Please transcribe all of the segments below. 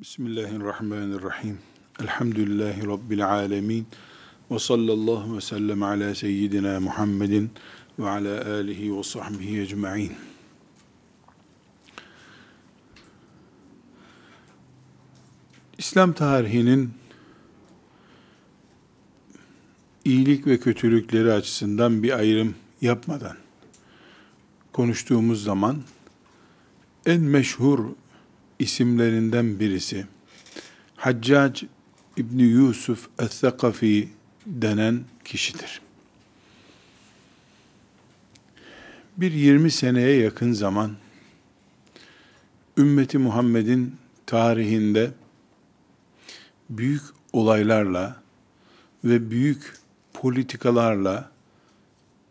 Bismillahirrahmanirrahim. Elhamdülillahi Rabbil alemin. Ve sallallahu ve sellem ala seyyidina Muhammedin ve ala alihi ve sahbihi ecma'in. İslam tarihinin iyilik ve kötülükleri açısından bir ayrım yapmadan konuştuğumuz zaman en meşhur isimlerinden birisi Haccac İbni Yusuf Es-Sakafi denen kişidir. Bir 20 seneye yakın zaman ümmeti Muhammed'in tarihinde büyük olaylarla ve büyük politikalarla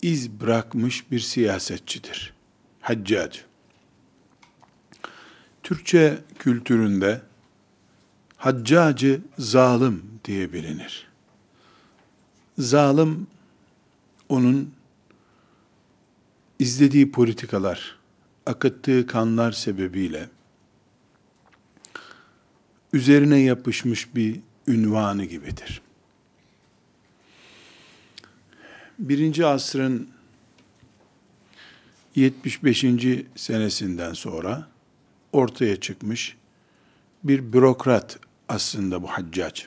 iz bırakmış bir siyasetçidir. Haccac. Türkçe kültüründe haccacı zalim diye bilinir. Zalim onun izlediği politikalar, akıttığı kanlar sebebiyle üzerine yapışmış bir ünvanı gibidir. Birinci asrın 75. senesinden sonra ortaya çıkmış bir bürokrat aslında bu haccac.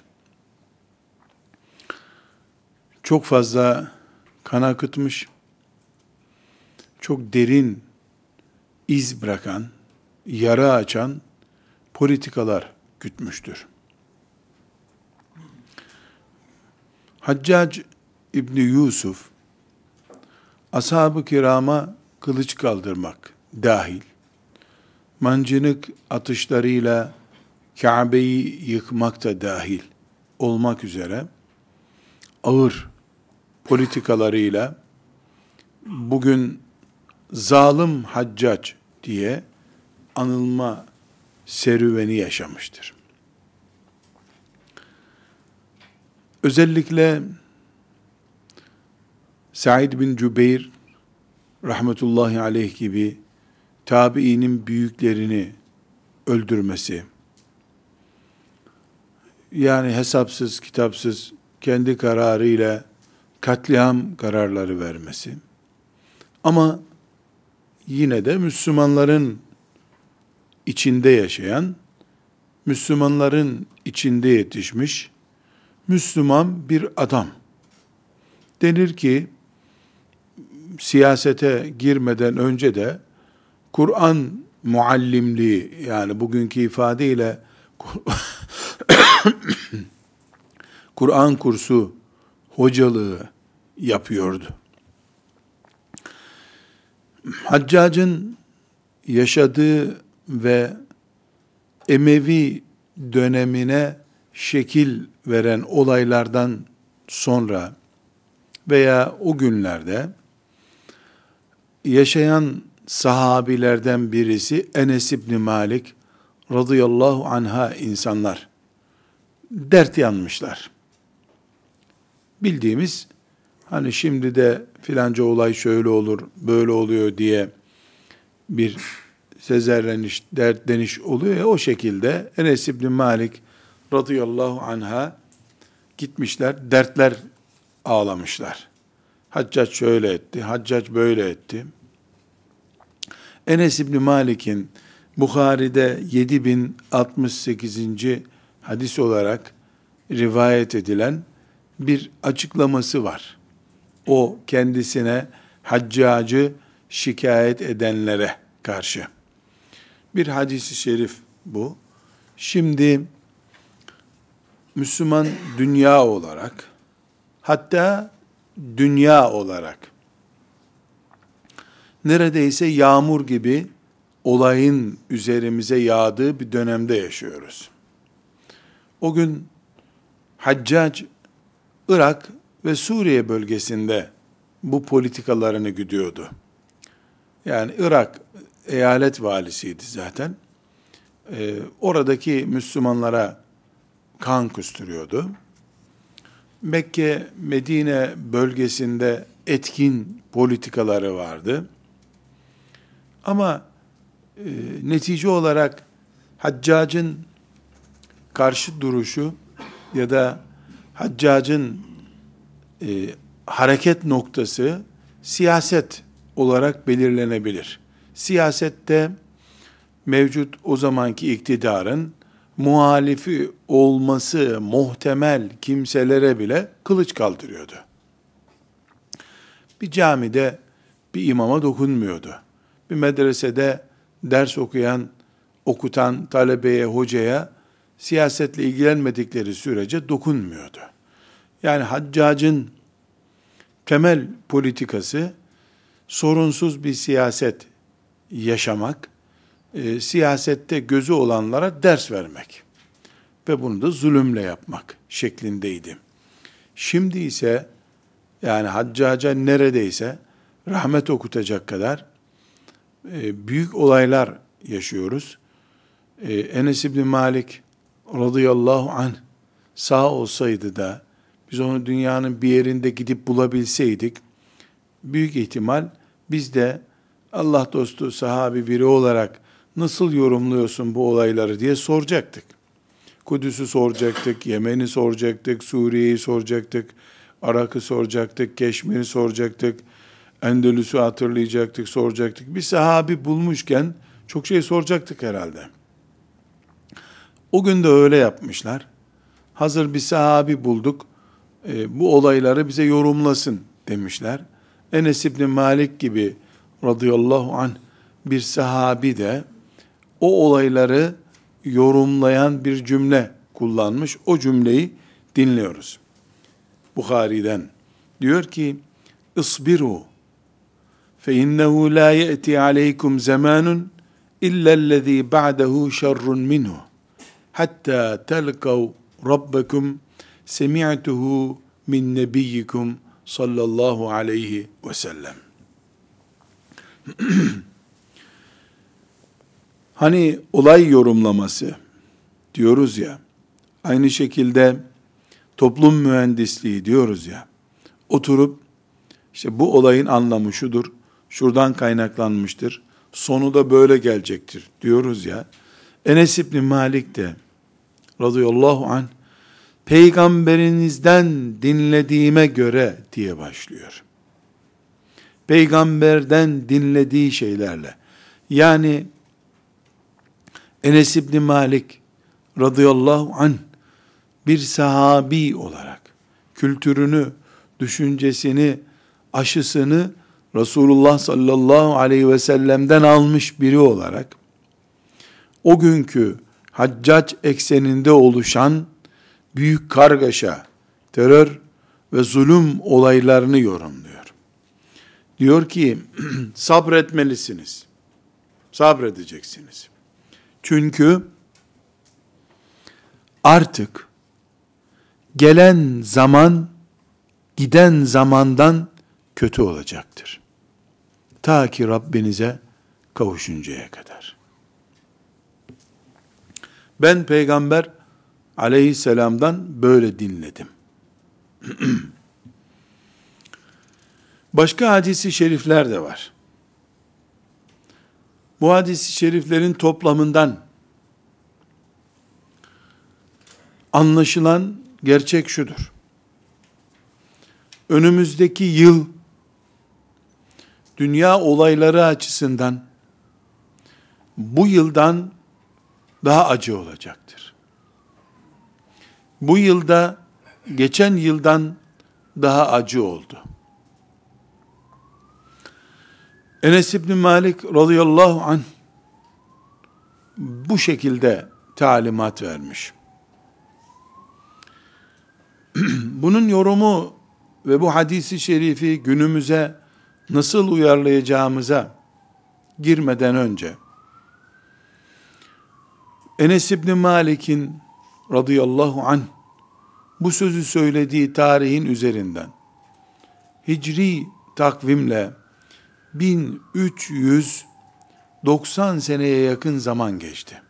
Çok fazla kan akıtmış, çok derin iz bırakan, yara açan politikalar gütmüştür. Haccac İbni Yusuf, ashab-ı kirama kılıç kaldırmak dahil, mancınık atışlarıyla Kabe'yi yıkmak da dahil olmak üzere ağır politikalarıyla bugün zalim haccac diye anılma serüveni yaşamıştır. Özellikle Said bin Cübeyr rahmetullahi aleyh gibi tabiinin büyüklerini öldürmesi, yani hesapsız, kitapsız, kendi kararıyla katliam kararları vermesi. Ama yine de Müslümanların içinde yaşayan, Müslümanların içinde yetişmiş, Müslüman bir adam. Denir ki, siyasete girmeden önce de Kur'an muallimliği yani bugünkü ifadeyle Kur'an kursu hocalığı yapıyordu. Haccac'ın yaşadığı ve Emevi dönemine şekil veren olaylardan sonra veya o günlerde yaşayan sahabilerden birisi Enes İbni Malik radıyallahu anha insanlar dert yanmışlar. Bildiğimiz hani şimdi de filanca olay şöyle olur, böyle oluyor diye bir sezerleniş, dertleniş oluyor ya o şekilde Enes İbni Malik radıyallahu anha gitmişler, dertler ağlamışlar. Haccac şöyle etti, Haccac böyle etti. Enes İbni Malik'in Bukhari'de 7068. hadis olarak rivayet edilen bir açıklaması var. O kendisine haccacı şikayet edenlere karşı. Bir hadisi şerif bu. Şimdi Müslüman dünya olarak hatta dünya olarak neredeyse yağmur gibi olayın üzerimize yağdığı bir dönemde yaşıyoruz. O gün Haccac Irak ve Suriye bölgesinde bu politikalarını güdüyordu. Yani Irak eyalet valisiydi zaten. Ee, oradaki Müslümanlara kan kusturuyordu. Mekke, Medine bölgesinde etkin politikaları vardı. Ama e, netice olarak Haccac'ın karşı duruşu ya da haccacın e, hareket noktası siyaset olarak belirlenebilir. Siyasette mevcut o zamanki iktidarın muhalifi olması muhtemel kimselere bile kılıç kaldırıyordu. Bir camide bir imama dokunmuyordu. Bir medresede ders okuyan, okutan talebeye, hocaya siyasetle ilgilenmedikleri sürece dokunmuyordu. Yani haccacın temel politikası sorunsuz bir siyaset yaşamak, e, siyasette gözü olanlara ders vermek ve bunu da zulümle yapmak şeklindeydi. Şimdi ise yani haccaca neredeyse rahmet okutacak kadar e, büyük olaylar yaşıyoruz. E, Enes İbni Malik radıyallahu anh sağ olsaydı da biz onu dünyanın bir yerinde gidip bulabilseydik büyük ihtimal biz de Allah dostu sahabi biri olarak nasıl yorumluyorsun bu olayları diye soracaktık. Kudüs'ü soracaktık, Yemen'i soracaktık, Suriye'yi soracaktık, Arak'ı soracaktık, Keşmir'i soracaktık, Endülüs'ü hatırlayacaktık, soracaktık. Bir sahabi bulmuşken çok şey soracaktık herhalde. O gün de öyle yapmışlar. Hazır bir sahabi bulduk, e, bu olayları bize yorumlasın demişler. Enes İbni Malik gibi radıyallahu anh bir sahabi de o olayları yorumlayan bir cümle kullanmış. O cümleyi dinliyoruz. Bukhari'den. Diyor ki, İsbiru innehu la ye'ti aleykum zamanun illa ellezî ba'dehu şerrun minhu hatta telkav rabbekum semi'tuhu min nebiyyikum sallallahu aleyhi ve sellem. hani olay yorumlaması diyoruz ya, aynı şekilde toplum mühendisliği diyoruz ya, oturup işte bu olayın anlamı şudur, şuradan kaynaklanmıştır, sonu da böyle gelecektir diyoruz ya. Enes İbni Malik de radıyallahu anh peygamberinizden dinlediğime göre diye başlıyor. Peygamberden dinlediği şeylerle. Yani Enes İbni Malik radıyallahu anh bir sahabi olarak kültürünü, düşüncesini, aşısını Resulullah sallallahu aleyhi ve sellem'den almış biri olarak o günkü haccac ekseninde oluşan büyük kargaşa, terör ve zulüm olaylarını yorumluyor. Diyor ki sabretmelisiniz. Sabredeceksiniz. Çünkü artık gelen zaman giden zamandan kötü olacaktır. Ta ki Rabbinize kavuşuncaya kadar. Ben peygamber aleyhisselamdan böyle dinledim. Başka hadisi şerifler de var. Bu hadisi şeriflerin toplamından anlaşılan gerçek şudur. Önümüzdeki yıl dünya olayları açısından bu yıldan daha acı olacaktır. Bu yılda geçen yıldan daha acı oldu. Enes İbni Malik radıyallahu anh bu şekilde talimat vermiş. Bunun yorumu ve bu hadisi şerifi günümüze nasıl uyarlayacağımıza girmeden önce Enes İbni Malik'in radıyallahu anh bu sözü söylediği tarihin üzerinden hicri takvimle 1390 seneye yakın zaman geçti.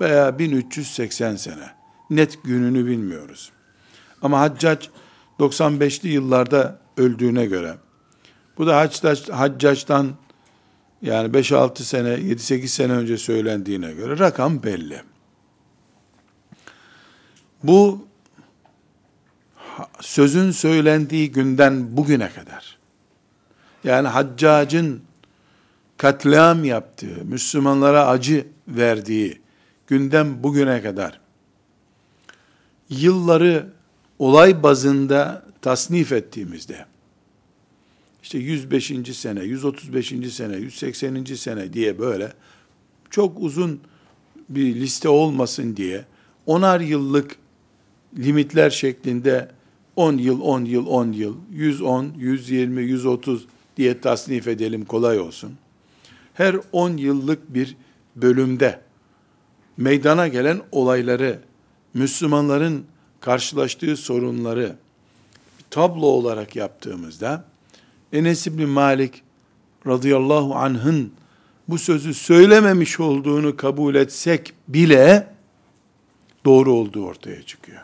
Veya 1380 sene. Net gününü bilmiyoruz. Ama Haccac 95'li yıllarda öldüğüne göre bu da Haccac, Haccac'tan yani 5-6 sene, 7-8 sene önce söylendiğine göre rakam belli. Bu sözün söylendiği günden bugüne kadar yani Haccac'ın katliam yaptığı, Müslümanlara acı verdiği günden bugüne kadar yılları olay bazında tasnif ettiğimizde işte 105. sene, 135. sene, 180. sene diye böyle çok uzun bir liste olmasın diye onar yıllık limitler şeklinde 10 yıl, 10 yıl, 10 yıl, 110, 120, 130 diye tasnif edelim kolay olsun. Her 10 yıllık bir bölümde meydana gelen olayları, Müslümanların karşılaştığı sorunları tablo olarak yaptığımızda Enes İbni Malik radıyallahu anh'ın bu sözü söylememiş olduğunu kabul etsek bile doğru olduğu ortaya çıkıyor.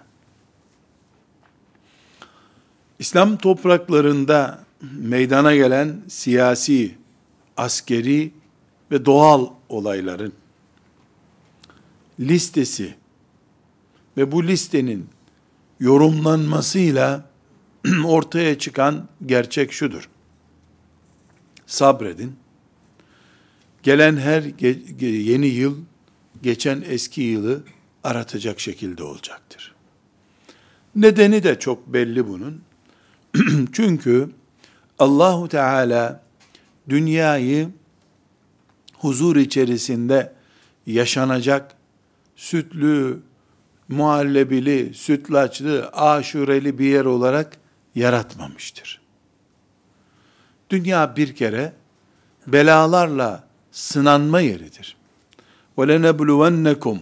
İslam topraklarında meydana gelen siyasi, askeri ve doğal olayların listesi ve bu listenin yorumlanmasıyla ortaya çıkan gerçek şudur. Sabredin. Gelen her yeni yıl geçen eski yılı aratacak şekilde olacaktır. Nedeni de çok belli bunun. Çünkü Allahu Teala dünyayı huzur içerisinde yaşanacak sütlü, muhallebili, sütlaçlı, aşureli bir yer olarak yaratmamıştır. Dünya bir kere belalarla sınanma yeridir. وَلَنَبْلُوَنَّكُمْ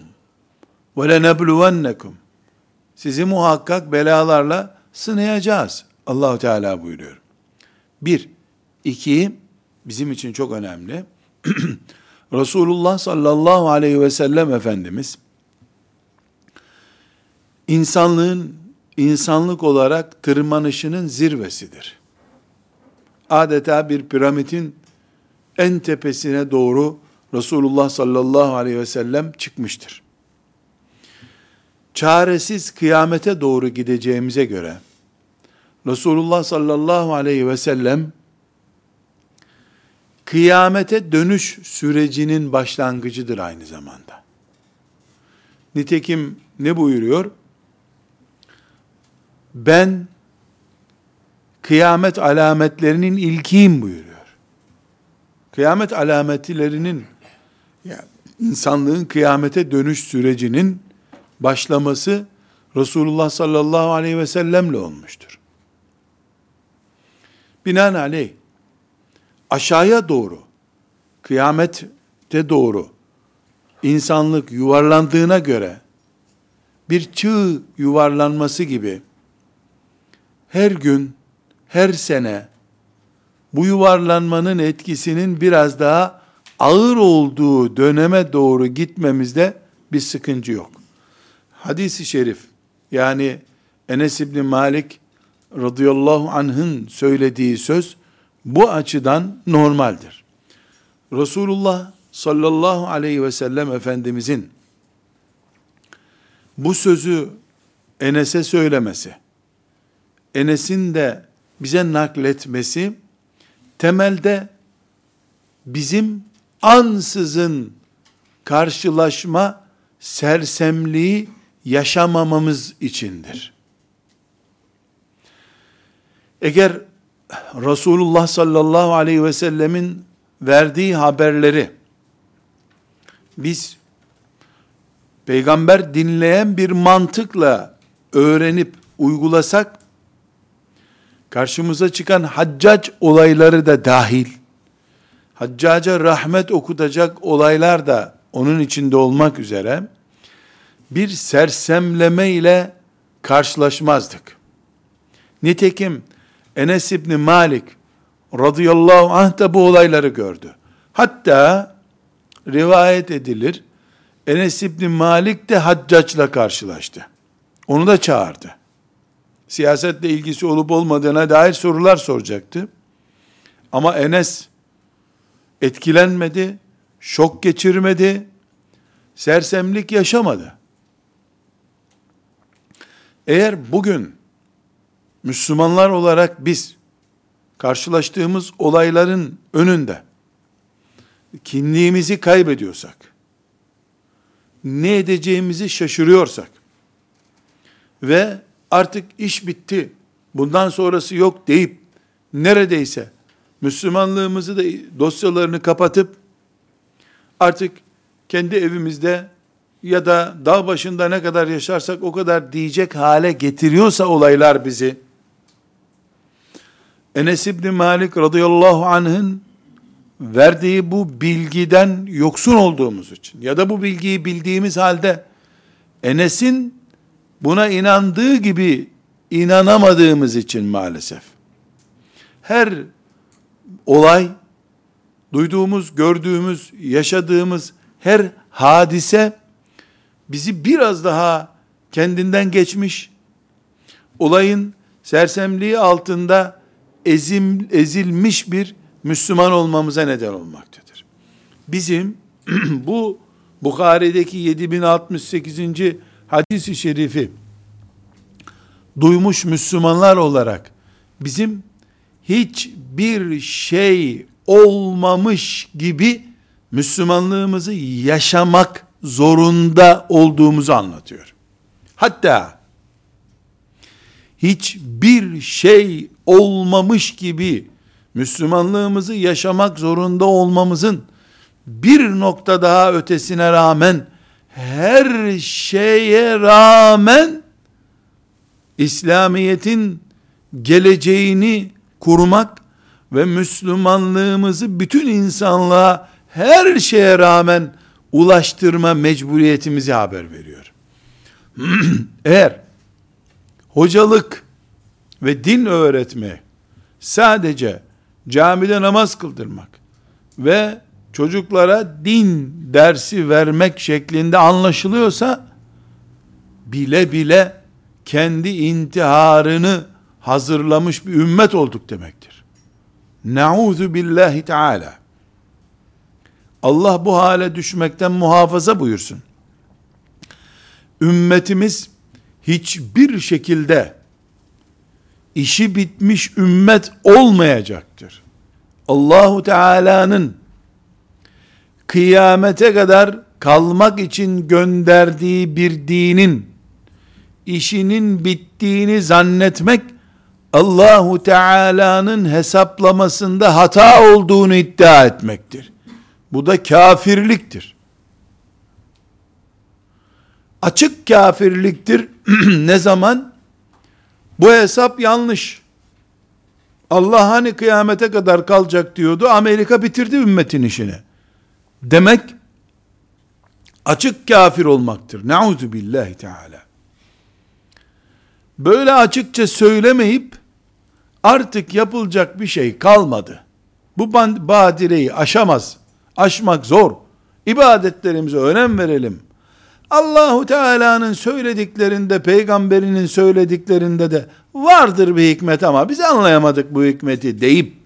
وَلَنَبْلُوَنَّكُمْ Sizi muhakkak belalarla sınayacağız. Allahu Teala buyuruyor. Bir. iki bizim için çok önemli. Resulullah sallallahu aleyhi ve sellem Efendimiz, insanlığın insanlık olarak tırmanışının zirvesidir. Adeta bir piramidin en tepesine doğru Resulullah sallallahu aleyhi ve sellem çıkmıştır. Çaresiz kıyamete doğru gideceğimize göre, Resulullah sallallahu aleyhi ve sellem kıyamete dönüş sürecinin başlangıcıdır aynı zamanda. Nitekim ne buyuruyor? Ben kıyamet alametlerinin ilkiyim buyuruyor. Kıyamet alametlerinin yani insanlığın kıyamete dönüş sürecinin başlaması Resulullah sallallahu aleyhi ve sellemle olmuştur. Binaenaleyh aşağıya doğru, kıyamette doğru insanlık yuvarlandığına göre bir çığ yuvarlanması gibi her gün, her sene bu yuvarlanmanın etkisinin biraz daha ağır olduğu döneme doğru gitmemizde bir sıkıntı yok. Hadis-i şerif yani Enes İbni Malik radıyallahu anh'ın söylediği söz bu açıdan normaldir. Resulullah sallallahu aleyhi ve sellem Efendimizin bu sözü Enes'e söylemesi, Enes'in de bize nakletmesi, temelde bizim ansızın karşılaşma sersemliği yaşamamamız içindir. Eğer Resulullah sallallahu aleyhi ve sellemin verdiği haberleri biz peygamber dinleyen bir mantıkla öğrenip uygulasak karşımıza çıkan haccac olayları da dahil haccaca rahmet okutacak olaylar da onun içinde olmak üzere bir sersemleme ile karşılaşmazdık. Nitekim Enes İbni Malik radıyallahu anh da bu olayları gördü. Hatta rivayet edilir, Enes İbni Malik de haccaçla karşılaştı. Onu da çağırdı. Siyasetle ilgisi olup olmadığına dair sorular soracaktı. Ama Enes etkilenmedi, şok geçirmedi, sersemlik yaşamadı. Eğer bugün Müslümanlar olarak biz karşılaştığımız olayların önünde kimliğimizi kaybediyorsak, ne edeceğimizi şaşırıyorsak ve artık iş bitti, bundan sonrası yok deyip neredeyse Müslümanlığımızı da dosyalarını kapatıp artık kendi evimizde ya da dağ başında ne kadar yaşarsak o kadar diyecek hale getiriyorsa olaylar bizi Enes İbni Malik radıyallahu anh'ın verdiği bu bilgiden yoksun olduğumuz için ya da bu bilgiyi bildiğimiz halde Enes'in buna inandığı gibi inanamadığımız için maalesef her olay duyduğumuz, gördüğümüz, yaşadığımız her hadise bizi biraz daha kendinden geçmiş, olayın sersemliği altında ezim, ezilmiş bir Müslüman olmamıza neden olmaktadır. Bizim bu Bukhari'deki 7068. hadis-i şerifi duymuş Müslümanlar olarak bizim hiçbir şey olmamış gibi Müslümanlığımızı yaşamak zorunda olduğumuzu anlatıyor. Hatta hiçbir şey olmamış gibi Müslümanlığımızı yaşamak zorunda olmamızın bir nokta daha ötesine rağmen her şeye rağmen İslamiyet'in geleceğini kurmak ve Müslümanlığımızı bütün insanlığa her şeye rağmen ulaştırma mecburiyetimizi haber veriyor. Eğer hocalık ve din öğretme sadece camide namaz kıldırmak ve çocuklara din dersi vermek şeklinde anlaşılıyorsa bile bile kendi intiharını hazırlamış bir ümmet olduk demektir. Nauzu billahi teala. Allah bu hale düşmekten muhafaza buyursun. Ümmetimiz hiçbir şekilde işi bitmiş ümmet olmayacaktır. Allahu Teala'nın kıyamete kadar kalmak için gönderdiği bir dinin işinin bittiğini zannetmek Allahu Teala'nın hesaplamasında hata olduğunu iddia etmektir. Bu da kafirliktir. Açık kafirliktir. ne zaman? Bu hesap yanlış. Allah hani kıyamete kadar kalacak diyordu. Amerika bitirdi ümmetin işini. Demek açık kafir olmaktır. Nauzu billahi teala. Böyle açıkça söylemeyip artık yapılacak bir şey kalmadı. Bu badireyi aşamaz. Aşmak zor. İbadetlerimize önem verelim. Allahu Teala'nın söylediklerinde, peygamberinin söylediklerinde de vardır bir hikmet ama biz anlayamadık bu hikmeti deyip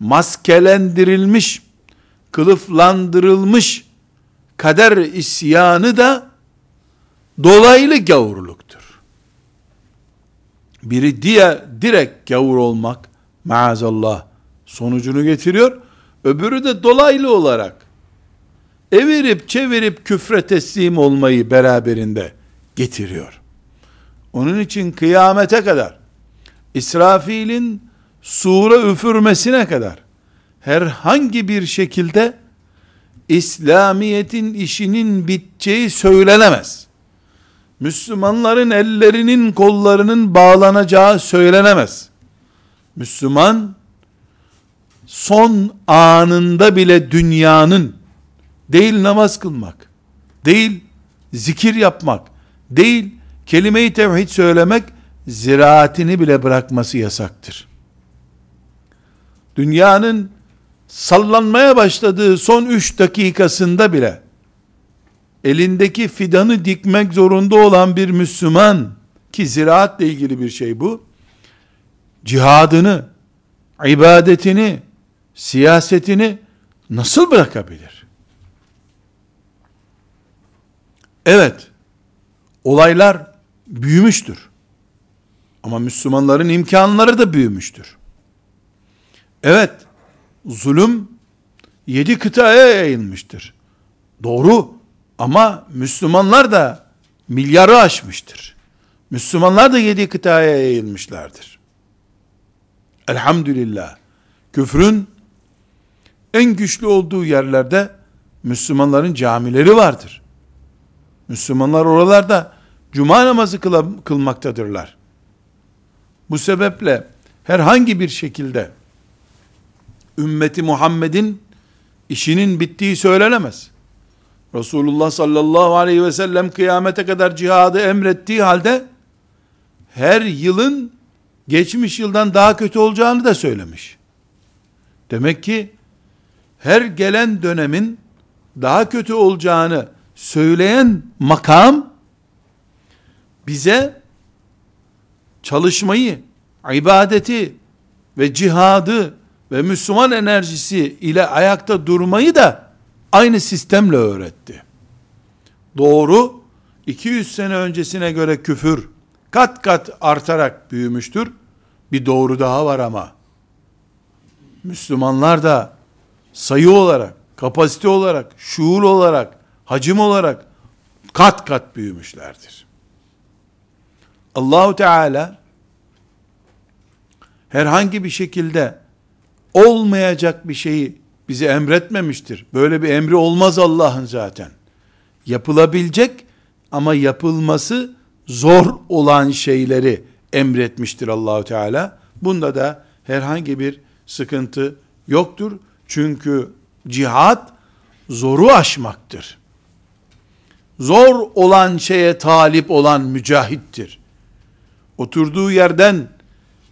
maskelendirilmiş, kılıflandırılmış kader isyanı da dolaylı gavurluktur. Biri diye direkt gavur olmak maazallah sonucunu getiriyor. Öbürü de dolaylı olarak evirip çevirip küfre teslim olmayı beraberinde getiriyor. Onun için kıyamete kadar İsrafil'in sure üfürmesine kadar herhangi bir şekilde İslamiyet'in işinin biteceği söylenemez. Müslümanların ellerinin kollarının bağlanacağı söylenemez. Müslüman son anında bile dünyanın değil namaz kılmak, değil zikir yapmak, değil kelime-i tevhid söylemek, ziraatini bile bırakması yasaktır. Dünyanın sallanmaya başladığı son üç dakikasında bile, elindeki fidanı dikmek zorunda olan bir Müslüman, ki ziraatle ilgili bir şey bu, cihadını, ibadetini, siyasetini nasıl bırakabilir? Evet, olaylar büyümüştür. Ama Müslümanların imkanları da büyümüştür. Evet, zulüm yedi kıtaya yayılmıştır. Doğru ama Müslümanlar da milyarı aşmıştır. Müslümanlar da yedi kıtaya yayılmışlardır. Elhamdülillah. Küfrün en güçlü olduğu yerlerde Müslümanların camileri vardır. Müslümanlar oralarda cuma namazı kılmaktadırlar. Bu sebeple herhangi bir şekilde ümmeti Muhammed'in işinin bittiği söylenemez. Resulullah sallallahu aleyhi ve sellem kıyamete kadar cihadı emrettiği halde her yılın geçmiş yıldan daha kötü olacağını da söylemiş. Demek ki her gelen dönemin daha kötü olacağını söyleyen makam bize çalışmayı, ibadeti ve cihadı ve Müslüman enerjisi ile ayakta durmayı da aynı sistemle öğretti. Doğru, 200 sene öncesine göre küfür kat kat artarak büyümüştür. Bir doğru daha var ama. Müslümanlar da sayı olarak, kapasite olarak, şuur olarak, hacim olarak kat kat büyümüşlerdir. Allahu Teala herhangi bir şekilde olmayacak bir şeyi bize emretmemiştir. Böyle bir emri olmaz Allah'ın zaten. Yapılabilecek ama yapılması zor olan şeyleri emretmiştir Allahu Teala. Bunda da herhangi bir sıkıntı yoktur. Çünkü cihat zoru aşmaktır. Zor olan şeye talip olan mücahittir. Oturduğu yerden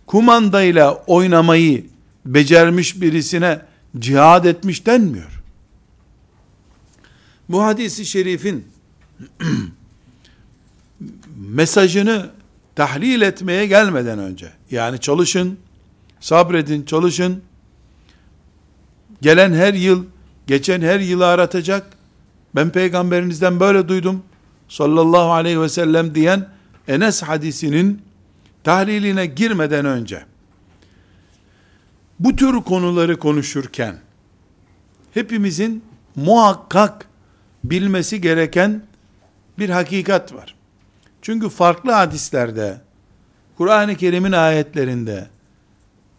kumandayla oynamayı becermiş birisine cihad etmiş denmiyor. Bu hadisi şerifin mesajını tahlil etmeye gelmeden önce, yani çalışın, sabredin, çalışın, gelen her yıl, geçen her yılı aratacak, ben peygamberinizden böyle duydum, sallallahu aleyhi ve sellem diyen Enes hadisinin tahliline girmeden önce, bu tür konuları konuşurken, hepimizin muhakkak bilmesi gereken bir hakikat var. Çünkü farklı hadislerde, Kur'an-ı Kerim'in ayetlerinde,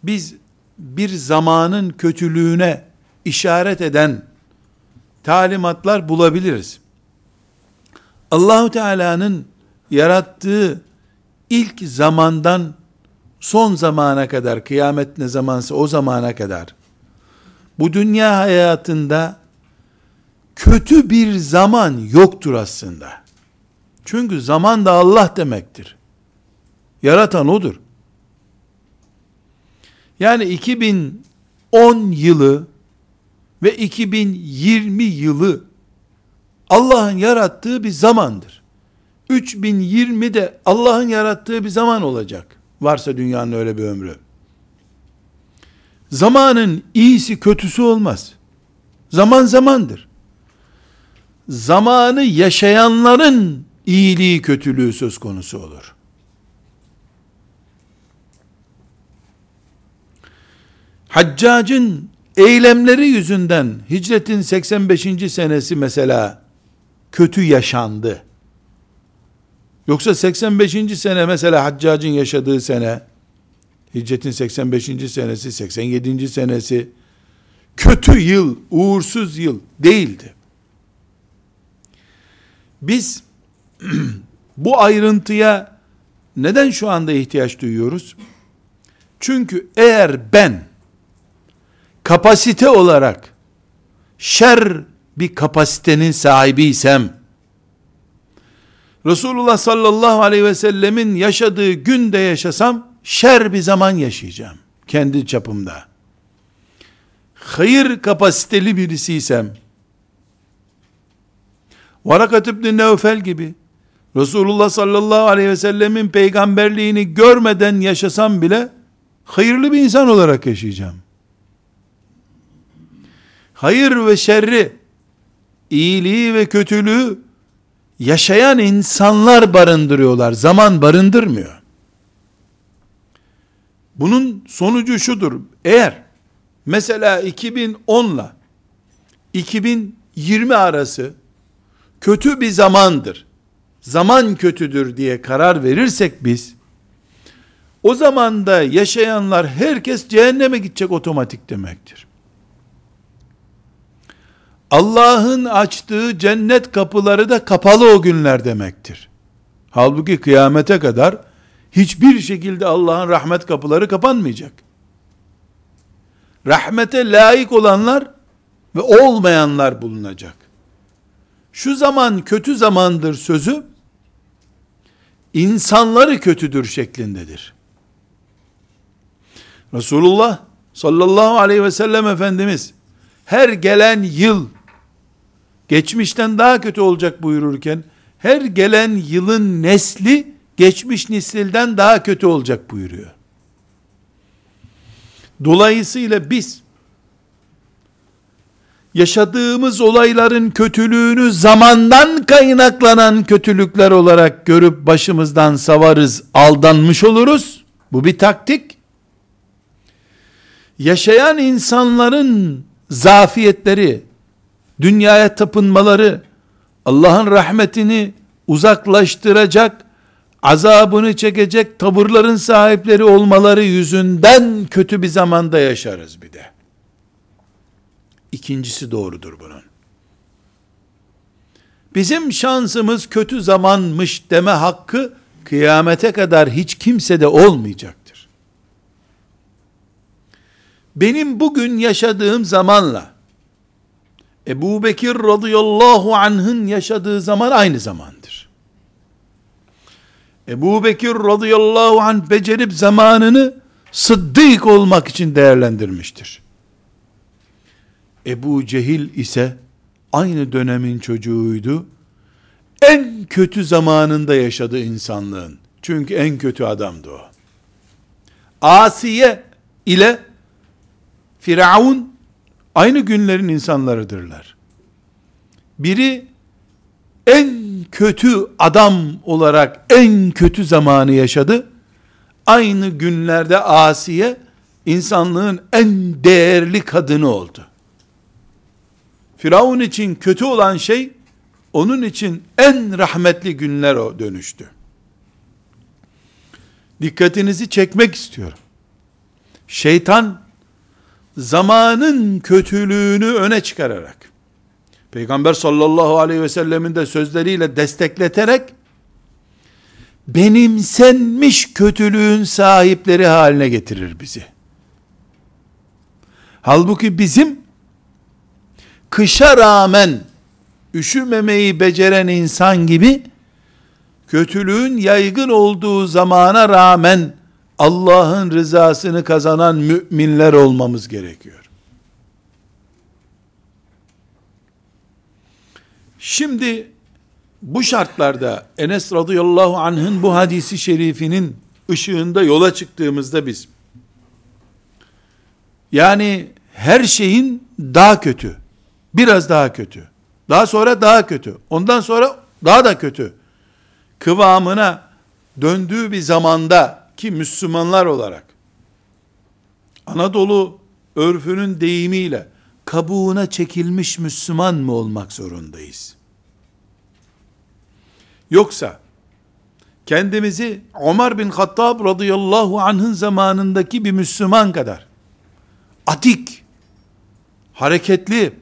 biz bir zamanın kötülüğüne işaret eden talimatlar bulabiliriz. Allahu Teala'nın yarattığı ilk zamandan son zamana kadar, kıyamet ne zamansa o zamana kadar, bu dünya hayatında kötü bir zaman yoktur aslında. Çünkü zaman da Allah demektir. Yaratan odur. Yani 2010 yılı ve 2020 yılı Allah'ın yarattığı bir zamandır. 3020 de Allah'ın yarattığı bir zaman olacak. Varsa dünyanın öyle bir ömrü. Zamanın iyisi kötüsü olmaz. Zaman zamandır. Zamanı yaşayanların iyiliği kötülüğü söz konusu olur. Haccacın eylemleri yüzünden hicretin 85. senesi mesela kötü yaşandı. Yoksa 85. sene mesela Haccac'ın yaşadığı sene, Hicretin 85. senesi, 87. senesi, kötü yıl, uğursuz yıl değildi. Biz bu ayrıntıya neden şu anda ihtiyaç duyuyoruz? Çünkü eğer ben kapasite olarak şer bir kapasitenin sahibiysem, Resulullah sallallahu aleyhi ve sellemin yaşadığı günde yaşasam, şer bir zaman yaşayacağım. Kendi çapımda. Hayır kapasiteli birisiysem, Varakat İbni Nevfel gibi, Resulullah sallallahu aleyhi ve sellemin peygamberliğini görmeden yaşasam bile, hayırlı bir insan olarak yaşayacağım. Hayır ve şerri, iyiliği ve kötülüğü, yaşayan insanlar barındırıyorlar. Zaman barındırmıyor. Bunun sonucu şudur. Eğer mesela 2010 ile 2020 arası kötü bir zamandır. Zaman kötüdür diye karar verirsek biz o zamanda yaşayanlar herkes cehenneme gidecek otomatik demektir. Allah'ın açtığı cennet kapıları da kapalı o günler demektir. Halbuki kıyamete kadar hiçbir şekilde Allah'ın rahmet kapıları kapanmayacak. Rahmete layık olanlar ve olmayanlar bulunacak. Şu zaman kötü zamandır sözü insanları kötüdür şeklindedir. Resulullah sallallahu aleyhi ve sellem Efendimiz her gelen yıl geçmişten daha kötü olacak buyururken her gelen yılın nesli geçmiş nesilden daha kötü olacak buyuruyor. Dolayısıyla biz yaşadığımız olayların kötülüğünü zamandan kaynaklanan kötülükler olarak görüp başımızdan savarız, aldanmış oluruz. Bu bir taktik. Yaşayan insanların zafiyetleri, dünyaya tapınmaları, Allah'ın rahmetini uzaklaştıracak, azabını çekecek tavırların sahipleri olmaları yüzünden kötü bir zamanda yaşarız bir de. İkincisi doğrudur bunun. Bizim şansımız kötü zamanmış deme hakkı kıyamete kadar hiç kimsede olmayacaktır. Benim bugün yaşadığım zamanla Ebu Bekir radıyallahu anh'ın yaşadığı zaman aynı zamandır. Ebu Bekir radıyallahu anh becerip zamanını sıddık olmak için değerlendirmiştir. Ebu Cehil ise aynı dönemin çocuğuydu. En kötü zamanında yaşadı insanlığın. Çünkü en kötü adamdı o. Asiye ile Firavun aynı günlerin insanlarıdırlar. Biri en kötü adam olarak en kötü zamanı yaşadı. Aynı günlerde Asiye insanlığın en değerli kadını oldu. Firavun için kötü olan şey, onun için en rahmetli günler o dönüştü. Dikkatinizi çekmek istiyorum. Şeytan, zamanın kötülüğünü öne çıkararak, Peygamber sallallahu aleyhi ve sellemin de sözleriyle destekleterek, benimsenmiş kötülüğün sahipleri haline getirir bizi. Halbuki bizim, kışa rağmen üşümemeyi beceren insan gibi kötülüğün yaygın olduğu zamana rağmen Allah'ın rızasını kazanan müminler olmamız gerekiyor. Şimdi bu şartlarda Enes radıyallahu anh'ın bu hadisi şerifinin ışığında yola çıktığımızda biz yani her şeyin daha kötü Biraz daha kötü. Daha sonra daha kötü. Ondan sonra daha da kötü. Kıvamına döndüğü bir zamanda ki Müslümanlar olarak Anadolu örfünün deyimiyle kabuğuna çekilmiş Müslüman mı olmak zorundayız? Yoksa kendimizi Ömer bin Hattab radıyallahu anh'ın zamanındaki bir Müslüman kadar atik, hareketli,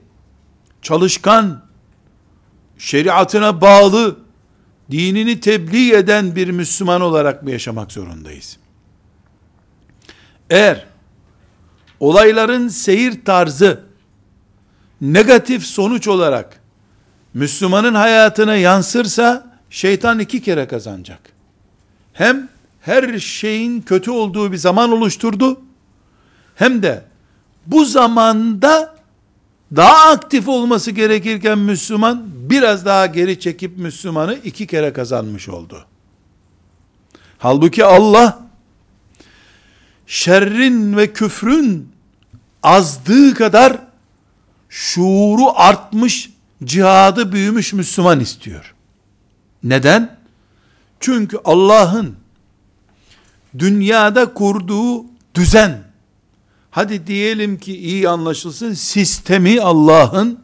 çalışkan, şeriatına bağlı, dinini tebliğ eden bir Müslüman olarak mı yaşamak zorundayız? Eğer olayların seyir tarzı negatif sonuç olarak Müslümanın hayatına yansırsa şeytan iki kere kazanacak. Hem her şeyin kötü olduğu bir zaman oluşturdu hem de bu zamanda daha aktif olması gerekirken Müslüman biraz daha geri çekip Müslümanı iki kere kazanmış oldu. Halbuki Allah şerrin ve küfrün azdığı kadar şuuru artmış, cihadı büyümüş Müslüman istiyor. Neden? Çünkü Allah'ın dünyada kurduğu düzen, hadi diyelim ki iyi anlaşılsın, sistemi Allah'ın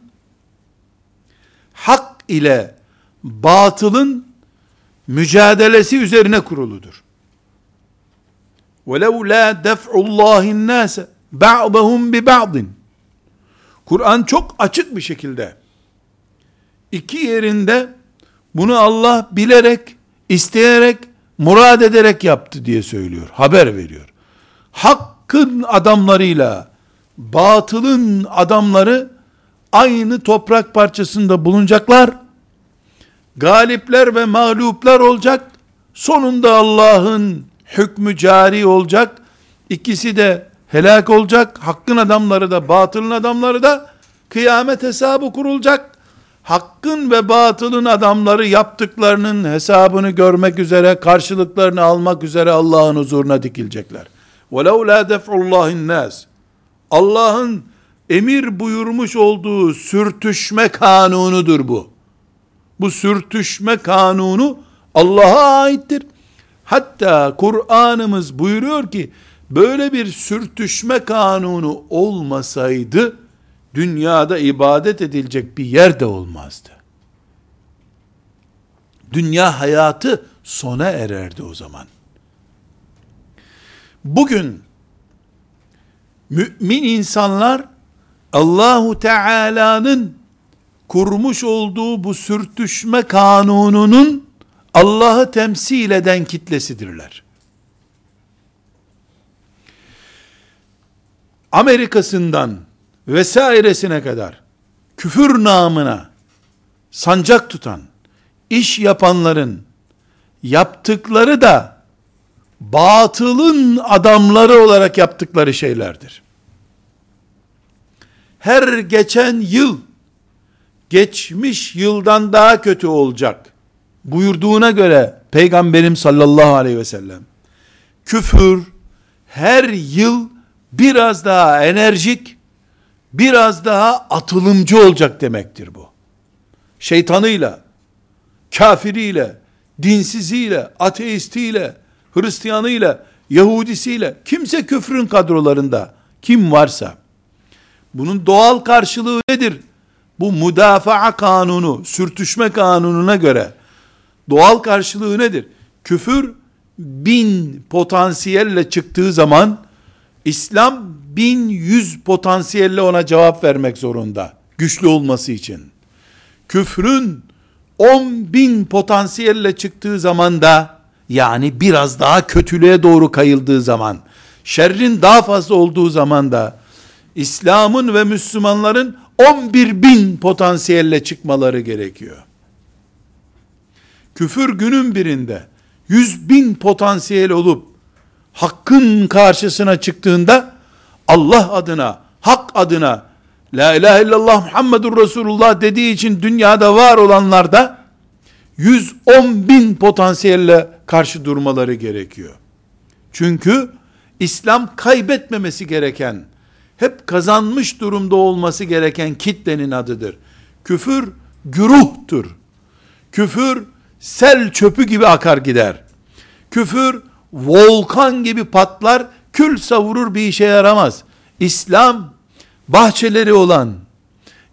hak ile batılın mücadelesi üzerine kuruludur. وَلَوْ لَا دَفْعُ اللّٰهِ النَّاسَ بَعْضَهُمْ بِبَعْضٍ Kur'an çok açık bir şekilde iki yerinde bunu Allah bilerek, isteyerek, murad ederek yaptı diye söylüyor. Haber veriyor. Hakkın adamlarıyla batılın adamları aynı toprak parçasında bulunacaklar. Galipler ve mağluplar olacak. Sonunda Allah'ın hükmü cari olacak. İkisi de helak olacak. Hakkın adamları da batılın adamları da kıyamet hesabı kurulacak. Hakkın ve batılın adamları yaptıklarının hesabını görmek üzere, karşılıklarını almak üzere Allah'ın huzuruna dikilecekler. وَلَوْ لَا دَفْعُ اللّٰهِ النَّاسِ Allah'ın emir buyurmuş olduğu sürtüşme kanunudur bu. Bu sürtüşme kanunu Allah'a aittir. Hatta Kur'an'ımız buyuruyor ki böyle bir sürtüşme kanunu olmasaydı dünyada ibadet edilecek bir yer de olmazdı. Dünya hayatı sona ererdi o zaman. Bugün mümin insanlar Allahu Teala'nın kurmuş olduğu bu sürtüşme kanununun Allah'ı temsil eden kitlesidirler. Amerika'sından vesairesine kadar küfür namına sancak tutan, iş yapanların yaptıkları da batılın adamları olarak yaptıkları şeylerdir. Her geçen yıl geçmiş yıldan daha kötü olacak buyurduğuna göre Peygamberim sallallahu aleyhi ve sellem küfür her yıl biraz daha enerjik, biraz daha atılımcı olacak demektir bu. Şeytanıyla, kafiriyle, dinsiziyle, ateistiyle, Hristiyanıyla, Yahudisiyle, kimse küfrün kadrolarında, kim varsa, bunun doğal karşılığı nedir? Bu müdafaa kanunu, sürtüşme kanununa göre, doğal karşılığı nedir? Küfür, bin potansiyelle çıktığı zaman, İslam bin yüz potansiyelle ona cevap vermek zorunda. Güçlü olması için. Küfrün on bin potansiyelle çıktığı zaman da yani biraz daha kötülüğe doğru kayıldığı zaman şerrin daha fazla olduğu zaman da İslam'ın ve Müslümanların 11 bin potansiyelle çıkmaları gerekiyor. Küfür günün birinde 100 bin potansiyel olup hakkın karşısına çıktığında Allah adına, hak adına La ilahe illallah Muhammedur Resulullah dediği için dünyada var olanlar da 110 bin potansiyelle karşı durmaları gerekiyor. Çünkü İslam kaybetmemesi gereken, hep kazanmış durumda olması gereken kitlenin adıdır. Küfür güruhtur. Küfür sel çöpü gibi akar gider. Küfür volkan gibi patlar, kül savurur bir işe yaramaz. İslam bahçeleri olan,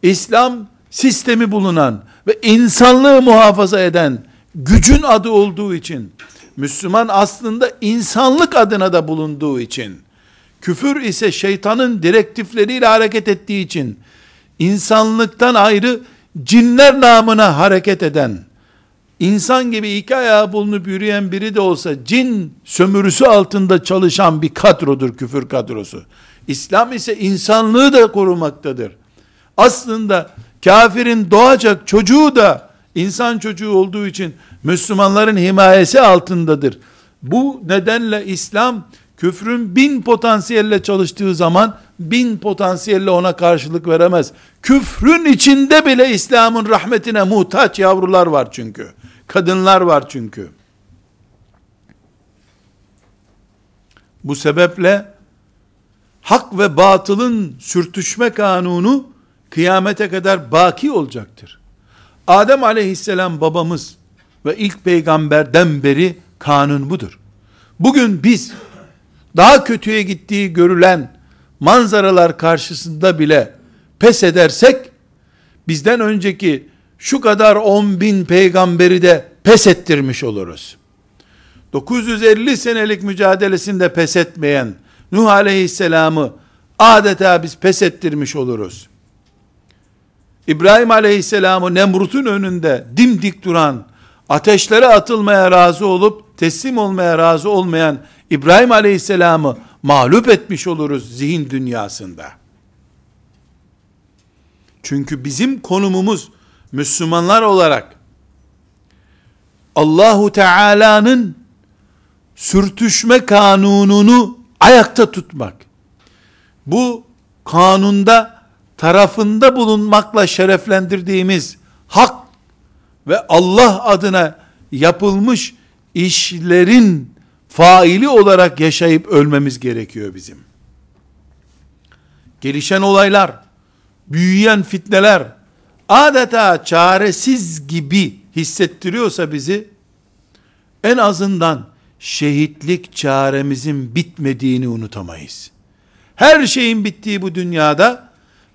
İslam sistemi bulunan ve insanlığı muhafaza eden gücün adı olduğu için, Müslüman aslında insanlık adına da bulunduğu için, küfür ise şeytanın direktifleriyle hareket ettiği için, insanlıktan ayrı cinler namına hareket eden, insan gibi iki ayağı bulunup yürüyen biri de olsa cin sömürüsü altında çalışan bir kadrodur küfür kadrosu. İslam ise insanlığı da korumaktadır. Aslında kafirin doğacak çocuğu da insan çocuğu olduğu için Müslümanların himayesi altındadır. Bu nedenle İslam küfrün bin potansiyelle çalıştığı zaman bin potansiyelle ona karşılık veremez. Küfrün içinde bile İslam'ın rahmetine muhtaç yavrular var çünkü. Kadınlar var çünkü. Bu sebeple hak ve batılın sürtüşme kanunu kıyamete kadar baki olacaktır. Adem aleyhisselam babamız ve ilk peygamberden beri kanun budur. Bugün biz daha kötüye gittiği görülen manzaralar karşısında bile pes edersek bizden önceki şu kadar on bin peygamberi de pes ettirmiş oluruz. 950 senelik mücadelesinde pes etmeyen Nuh aleyhisselamı adeta biz pes ettirmiş oluruz. İbrahim aleyhisselamı Nemrut'un önünde dimdik duran, ateşlere atılmaya razı olup teslim olmaya razı olmayan İbrahim aleyhisselamı mağlup etmiş oluruz zihin dünyasında. Çünkü bizim konumumuz Müslümanlar olarak Allahu Teala'nın sürtüşme kanununu ayakta tutmak. Bu kanunda tarafında bulunmakla şereflendirdiğimiz hak ve Allah adına yapılmış işlerin faili olarak yaşayıp ölmemiz gerekiyor bizim. Gelişen olaylar, büyüyen fitneler, adeta çaresiz gibi hissettiriyorsa bizi, en azından şehitlik çaremizin bitmediğini unutamayız. Her şeyin bittiği bu dünyada,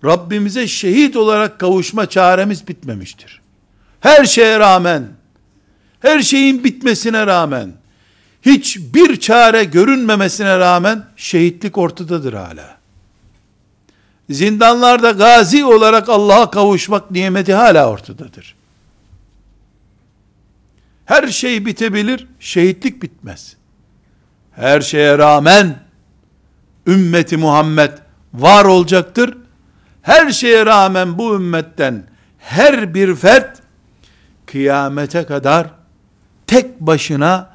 Rabbimize şehit olarak kavuşma çaremiz bitmemiştir. Her şeye rağmen, her şeyin bitmesine rağmen, hiçbir çare görünmemesine rağmen şehitlik ortadadır hala. Zindanlarda gazi olarak Allah'a kavuşmak nimeti hala ortadadır. Her şey bitebilir, şehitlik bitmez. Her şeye rağmen ümmeti Muhammed var olacaktır. Her şeye rağmen bu ümmetten her bir fert kıyamete kadar tek başına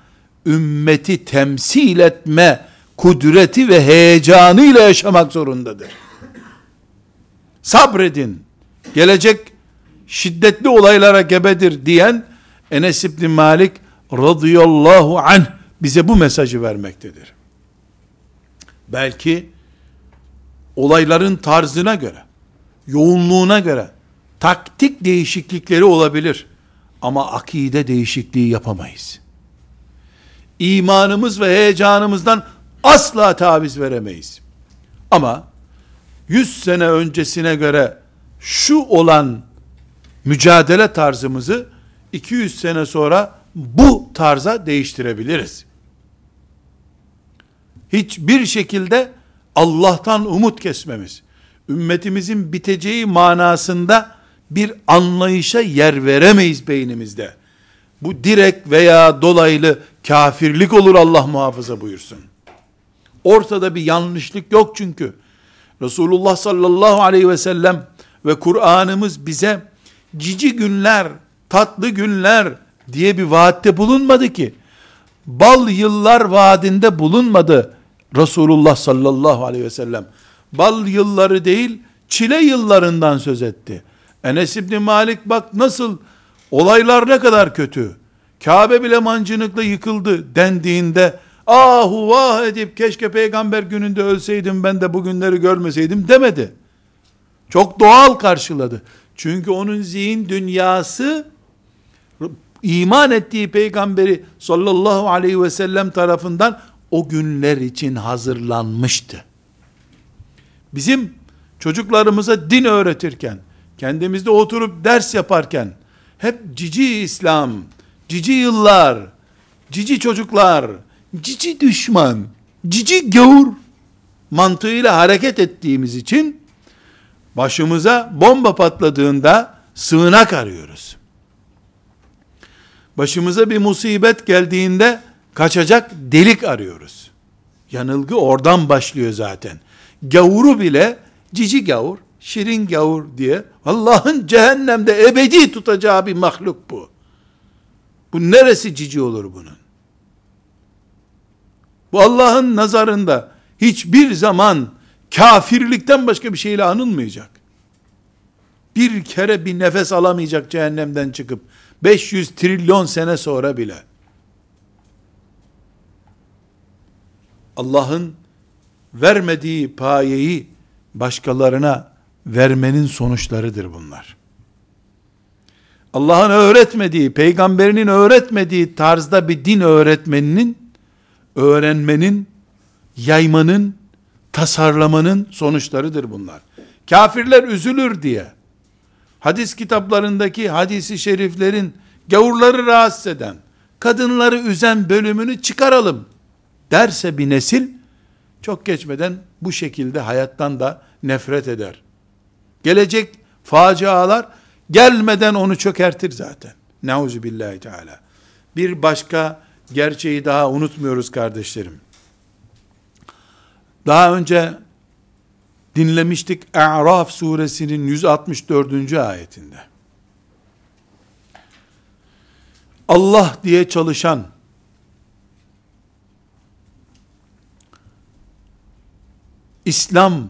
ümmeti temsil etme kudreti ve heyecanıyla yaşamak zorundadır. Sabredin. Gelecek şiddetli olaylara gebedir diyen Enes İbni Malik radıyallahu anh bize bu mesajı vermektedir. Belki olayların tarzına göre, yoğunluğuna göre taktik değişiklikleri olabilir. Ama akide değişikliği yapamayız. İmanımız ve heyecanımızdan asla taviz veremeyiz. Ama 100 sene öncesine göre şu olan mücadele tarzımızı 200 sene sonra bu tarza değiştirebiliriz. Hiçbir şekilde Allah'tan umut kesmemiz, ümmetimizin biteceği manasında bir anlayışa yer veremeyiz beynimizde. Bu direkt veya dolaylı kafirlik olur Allah muhafaza buyursun. Ortada bir yanlışlık yok çünkü. Resulullah sallallahu aleyhi ve sellem ve Kur'an'ımız bize cici günler, tatlı günler diye bir vaatte bulunmadı ki. Bal yıllar vaadinde bulunmadı Resulullah sallallahu aleyhi ve sellem. Bal yılları değil, çile yıllarından söz etti. Enes İbni Malik bak nasıl, olaylar ne kadar kötü. Kabe bile mancınıkla yıkıldı dendiğinde, ahu vah edip keşke peygamber gününde ölseydim ben de bugünleri görmeseydim demedi. Çok doğal karşıladı. Çünkü onun zihin dünyası iman ettiği peygamberi sallallahu aleyhi ve sellem tarafından o günler için hazırlanmıştı. Bizim çocuklarımıza din öğretirken, kendimizde oturup ders yaparken, hep cici İslam, cici yıllar, cici çocuklar, cici düşman, cici gavur mantığıyla hareket ettiğimiz için başımıza bomba patladığında sığınak arıyoruz. Başımıza bir musibet geldiğinde kaçacak delik arıyoruz. Yanılgı oradan başlıyor zaten. Gavuru bile cici gavur, şirin gavur diye Allah'ın cehennemde ebedi tutacağı bir mahluk bu. Bu neresi cici olur bunun? Bu Allah'ın nazarında hiçbir zaman kafirlikten başka bir şeyle anılmayacak. Bir kere bir nefes alamayacak cehennemden çıkıp 500 trilyon sene sonra bile. Allah'ın vermediği payeyi başkalarına vermenin sonuçlarıdır bunlar. Allah'ın öğretmediği, peygamberinin öğretmediği tarzda bir din öğretmeninin, öğrenmenin, yaymanın, tasarlamanın sonuçlarıdır bunlar. Kafirler üzülür diye, hadis kitaplarındaki hadisi şeriflerin gavurları rahatsız eden, kadınları üzen bölümünü çıkaralım derse bir nesil, çok geçmeden bu şekilde hayattan da nefret eder. Gelecek facialar gelmeden onu çökertir zaten. Nauzu billahi teala. Bir başka gerçeği daha unutmuyoruz kardeşlerim. Daha önce dinlemiştik A'raf suresinin 164. ayetinde. Allah diye çalışan İslam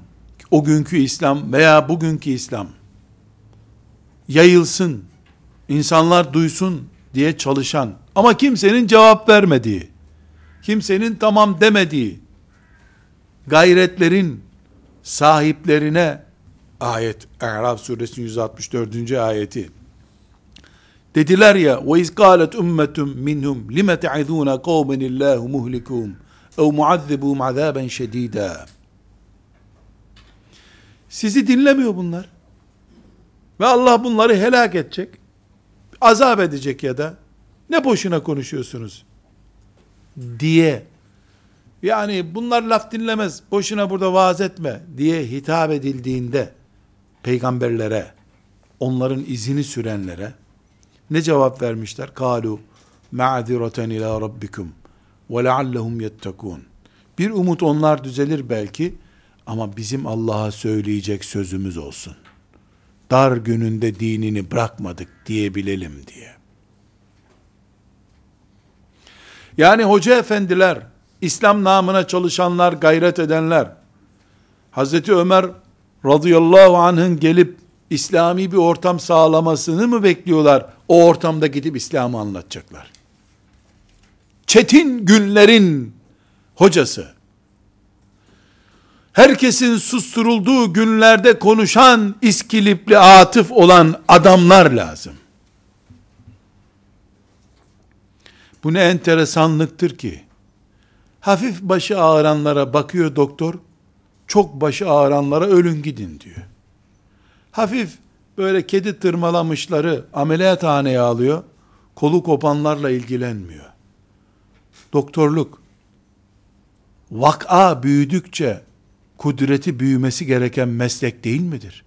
o günkü İslam veya bugünkü İslam yayılsın, insanlar duysun diye çalışan ama kimsenin cevap vermediği, kimsenin tamam demediği gayretlerin sahiplerine ayet A'raf suresinin 164. ayeti dediler ya ve iz qalet ummetum minhum lime te'izuna kavmen illahu muhlikuhum ev muazzibuhum azaben şedida sizi dinlemiyor bunlar ve Allah bunları helak edecek azap edecek ya da ne boşuna konuşuyorsunuz diye yani bunlar laf dinlemez, boşuna burada vaaz etme diye hitap edildiğinde peygamberlere, onların izini sürenlere ne cevap vermişler? Kalu ma'zireten ila rabbikum ve leallehum yettekun. Bir umut onlar düzelir belki ama bizim Allah'a söyleyecek sözümüz olsun. Dar gününde dinini bırakmadık diyebilelim diye. Yani hoca efendiler, İslam namına çalışanlar, gayret edenler, Hazreti Ömer radıyallahu anh'ın gelip İslami bir ortam sağlamasını mı bekliyorlar? O ortamda gidip İslam'ı anlatacaklar. Çetin günlerin hocası, herkesin susturulduğu günlerde konuşan iskilipli atıf olan adamlar lazım. Bu ne enteresanlıktır ki, hafif başı ağıranlara bakıyor doktor, çok başı ağıranlara ölün gidin diyor. Hafif böyle kedi tırmalamışları ameliyathaneye alıyor, kolu kopanlarla ilgilenmiyor. Doktorluk, vak'a büyüdükçe kudreti büyümesi gereken meslek değil midir?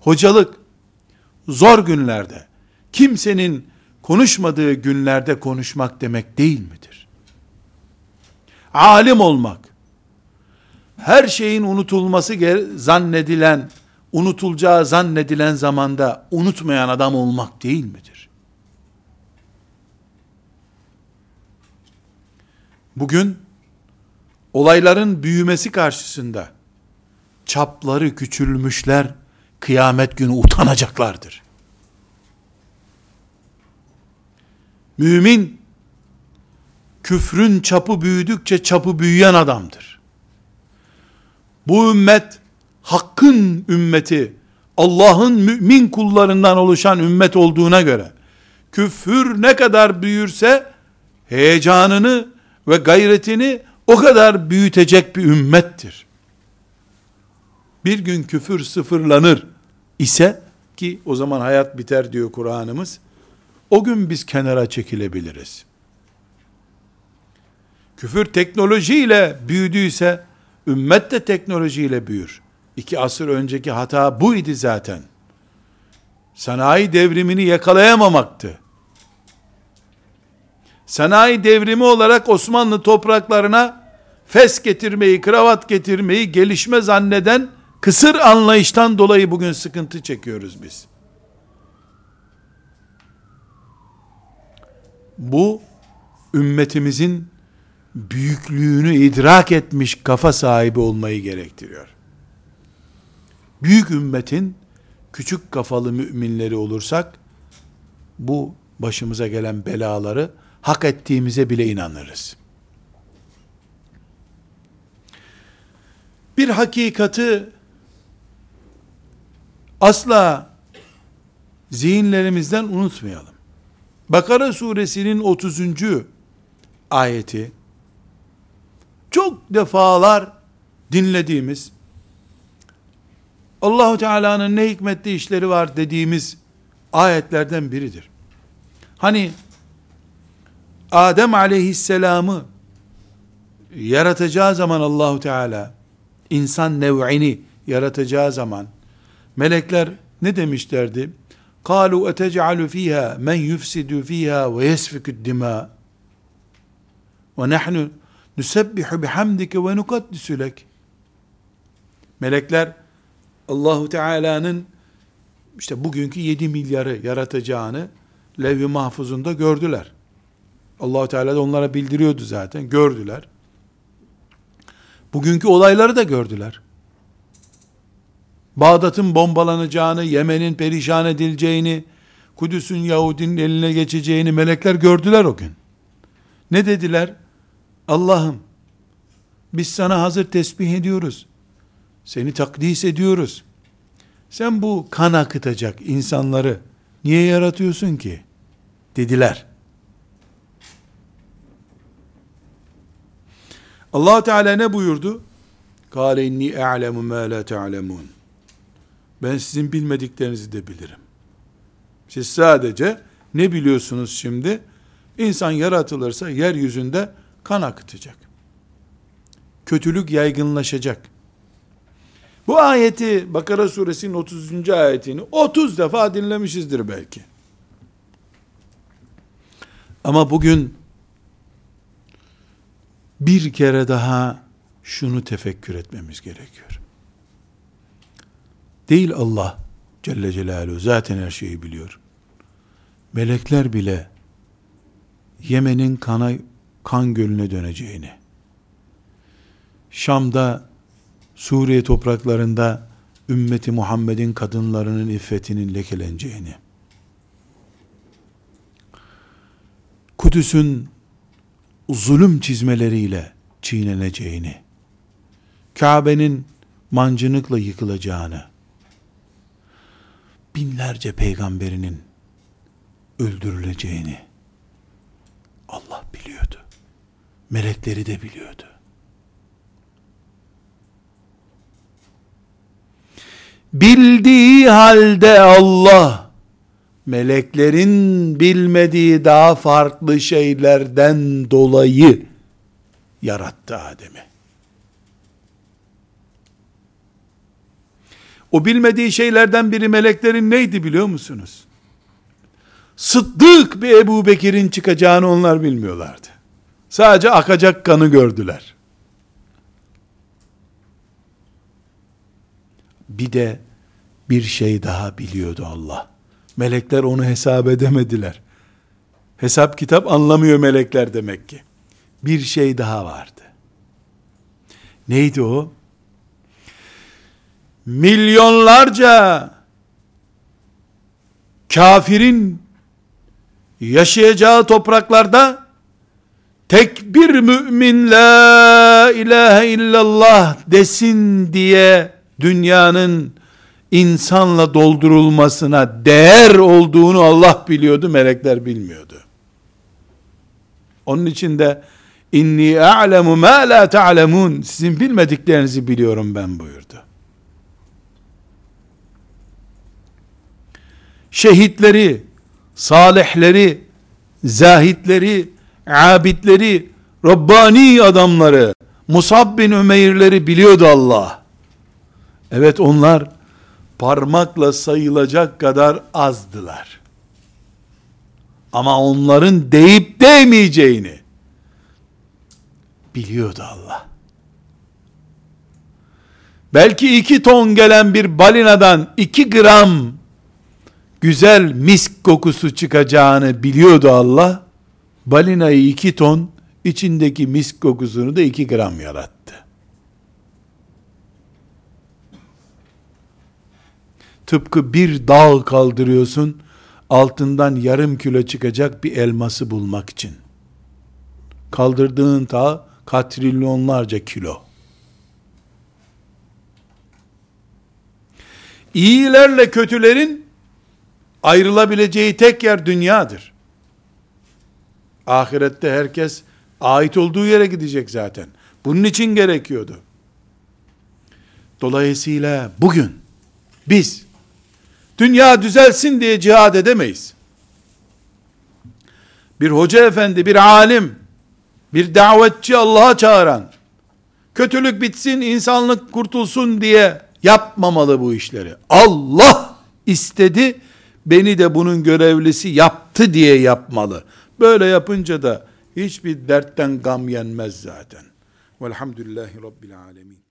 Hocalık, zor günlerde, kimsenin konuşmadığı günlerde konuşmak demek değil midir? Alim olmak, her şeyin unutulması zannedilen, unutulacağı zannedilen zamanda unutmayan adam olmak değil midir? Bugün olayların büyümesi karşısında çapları küçülmüşler kıyamet günü utanacaklardır. Mümin küfrün çapı büyüdükçe çapı büyüyen adamdır. Bu ümmet hakkın ümmeti, Allah'ın mümin kullarından oluşan ümmet olduğuna göre küfür ne kadar büyürse heyecanını ve gayretini o kadar büyütecek bir ümmettir. Bir gün küfür sıfırlanır ise ki o zaman hayat biter diyor Kur'an'ımız. O gün biz kenara çekilebiliriz. Küfür teknolojiyle büyüdüyse ümmet de teknolojiyle büyür. İki asır önceki hata buydu zaten. Sanayi devrimini yakalayamamaktı. Sanayi devrimi olarak Osmanlı topraklarına fes getirmeyi, kravat getirmeyi gelişme zanneden kısır anlayıştan dolayı bugün sıkıntı çekiyoruz biz. Bu ümmetimizin büyüklüğünü idrak etmiş kafa sahibi olmayı gerektiriyor. Büyük ümmetin küçük kafalı müminleri olursak bu başımıza gelen belaları hak ettiğimize bile inanırız. Bir hakikati asla zihinlerimizden unutmayalım. Bakara suresinin 30. ayeti çok defalar dinlediğimiz Allahu Teala'nın ne hikmetli işleri var dediğimiz ayetlerden biridir. Hani Adem aleyhisselamı yaratacağı zaman Allahu Teala insan nev'ini yaratacağı zaman melekler ne demişlerdi? قالوا أتجعل فيها من يفسد فيها ويسفك الدماء ونحن نسبح بحمدك ونقدس لك Melekler Allahu Teala'nın işte bugünkü 7 milyarı yaratacağını levh-i mahfuzunda gördüler. Allahu Teala da onlara bildiriyordu zaten. Gördüler. Bugünkü olayları da gördüler. Bağdat'ın bombalanacağını, Yemen'in perişan edileceğini, Kudüs'ün Yahudinin eline geçeceğini melekler gördüler o gün. Ne dediler? Allah'ım biz sana hazır tesbih ediyoruz. Seni takdis ediyoruz. Sen bu kan akıtacak insanları niye yaratıyorsun ki? Dediler. Allah Teala ne buyurdu? Kale inni a'lemu ma la ta'lemun. Ben sizin bilmediklerinizi de bilirim. Siz sadece ne biliyorsunuz şimdi? İnsan yaratılırsa yeryüzünde kan akıtacak. Kötülük yaygınlaşacak. Bu ayeti Bakara suresinin 30. ayetini 30 defa dinlemişizdir belki. Ama bugün bir kere daha şunu tefekkür etmemiz gerekiyor. Değil Allah Celle Celaluhu zaten her şeyi biliyor. Melekler bile Yemen'in kana, kan gölüne döneceğini, Şam'da, Suriye topraklarında ümmeti Muhammed'in kadınlarının iffetinin lekeleneceğini, Kudüs'ün zulüm çizmeleriyle çiğneneceğini, Kabe'nin mancınıkla yıkılacağını, binlerce peygamberinin öldürüleceğini Allah biliyordu. Melekleri de biliyordu. Bildiği halde Allah meleklerin bilmediği daha farklı şeylerden dolayı yarattı Adem'i. O bilmediği şeylerden biri meleklerin neydi biliyor musunuz? Sıddık bir Ebu Bekir'in çıkacağını onlar bilmiyorlardı. Sadece akacak kanı gördüler. Bir de bir şey daha biliyordu Allah. Melekler onu hesap edemediler. Hesap kitap anlamıyor melekler demek ki. Bir şey daha vardı. Neydi o? Milyonlarca kafirin yaşayacağı topraklarda tek bir mümin la ilahe illallah desin diye dünyanın insanla doldurulmasına değer olduğunu Allah biliyordu, melekler bilmiyordu. Onun için de inni a'lemu ma la ta'lemun sizin bilmediklerinizi biliyorum ben buyurdu. Şehitleri, salihleri, zahitleri, abidleri, Rabbani adamları, Musab bin Ümeyr'leri biliyordu Allah. Evet onlar parmakla sayılacak kadar azdılar. Ama onların deyip değmeyeceğini biliyordu Allah. Belki iki ton gelen bir balinadan iki gram güzel misk kokusu çıkacağını biliyordu Allah. Balinayı iki ton, içindeki misk kokusunu da iki gram yarattı. Tıpkı bir dağ kaldırıyorsun, altından yarım kilo çıkacak bir elması bulmak için. Kaldırdığın dağ katrilyonlarca kilo. İyilerle kötülerin ayrılabileceği tek yer dünyadır. Ahirette herkes ait olduğu yere gidecek zaten. Bunun için gerekiyordu. Dolayısıyla bugün biz dünya düzelsin diye cihad edemeyiz. Bir hoca efendi, bir alim, bir davetçi Allah'a çağıran, kötülük bitsin, insanlık kurtulsun diye yapmamalı bu işleri. Allah istedi, beni de bunun görevlisi yaptı diye yapmalı. Böyle yapınca da hiçbir dertten gam yenmez zaten. Velhamdülillahi Rabbil Alemin.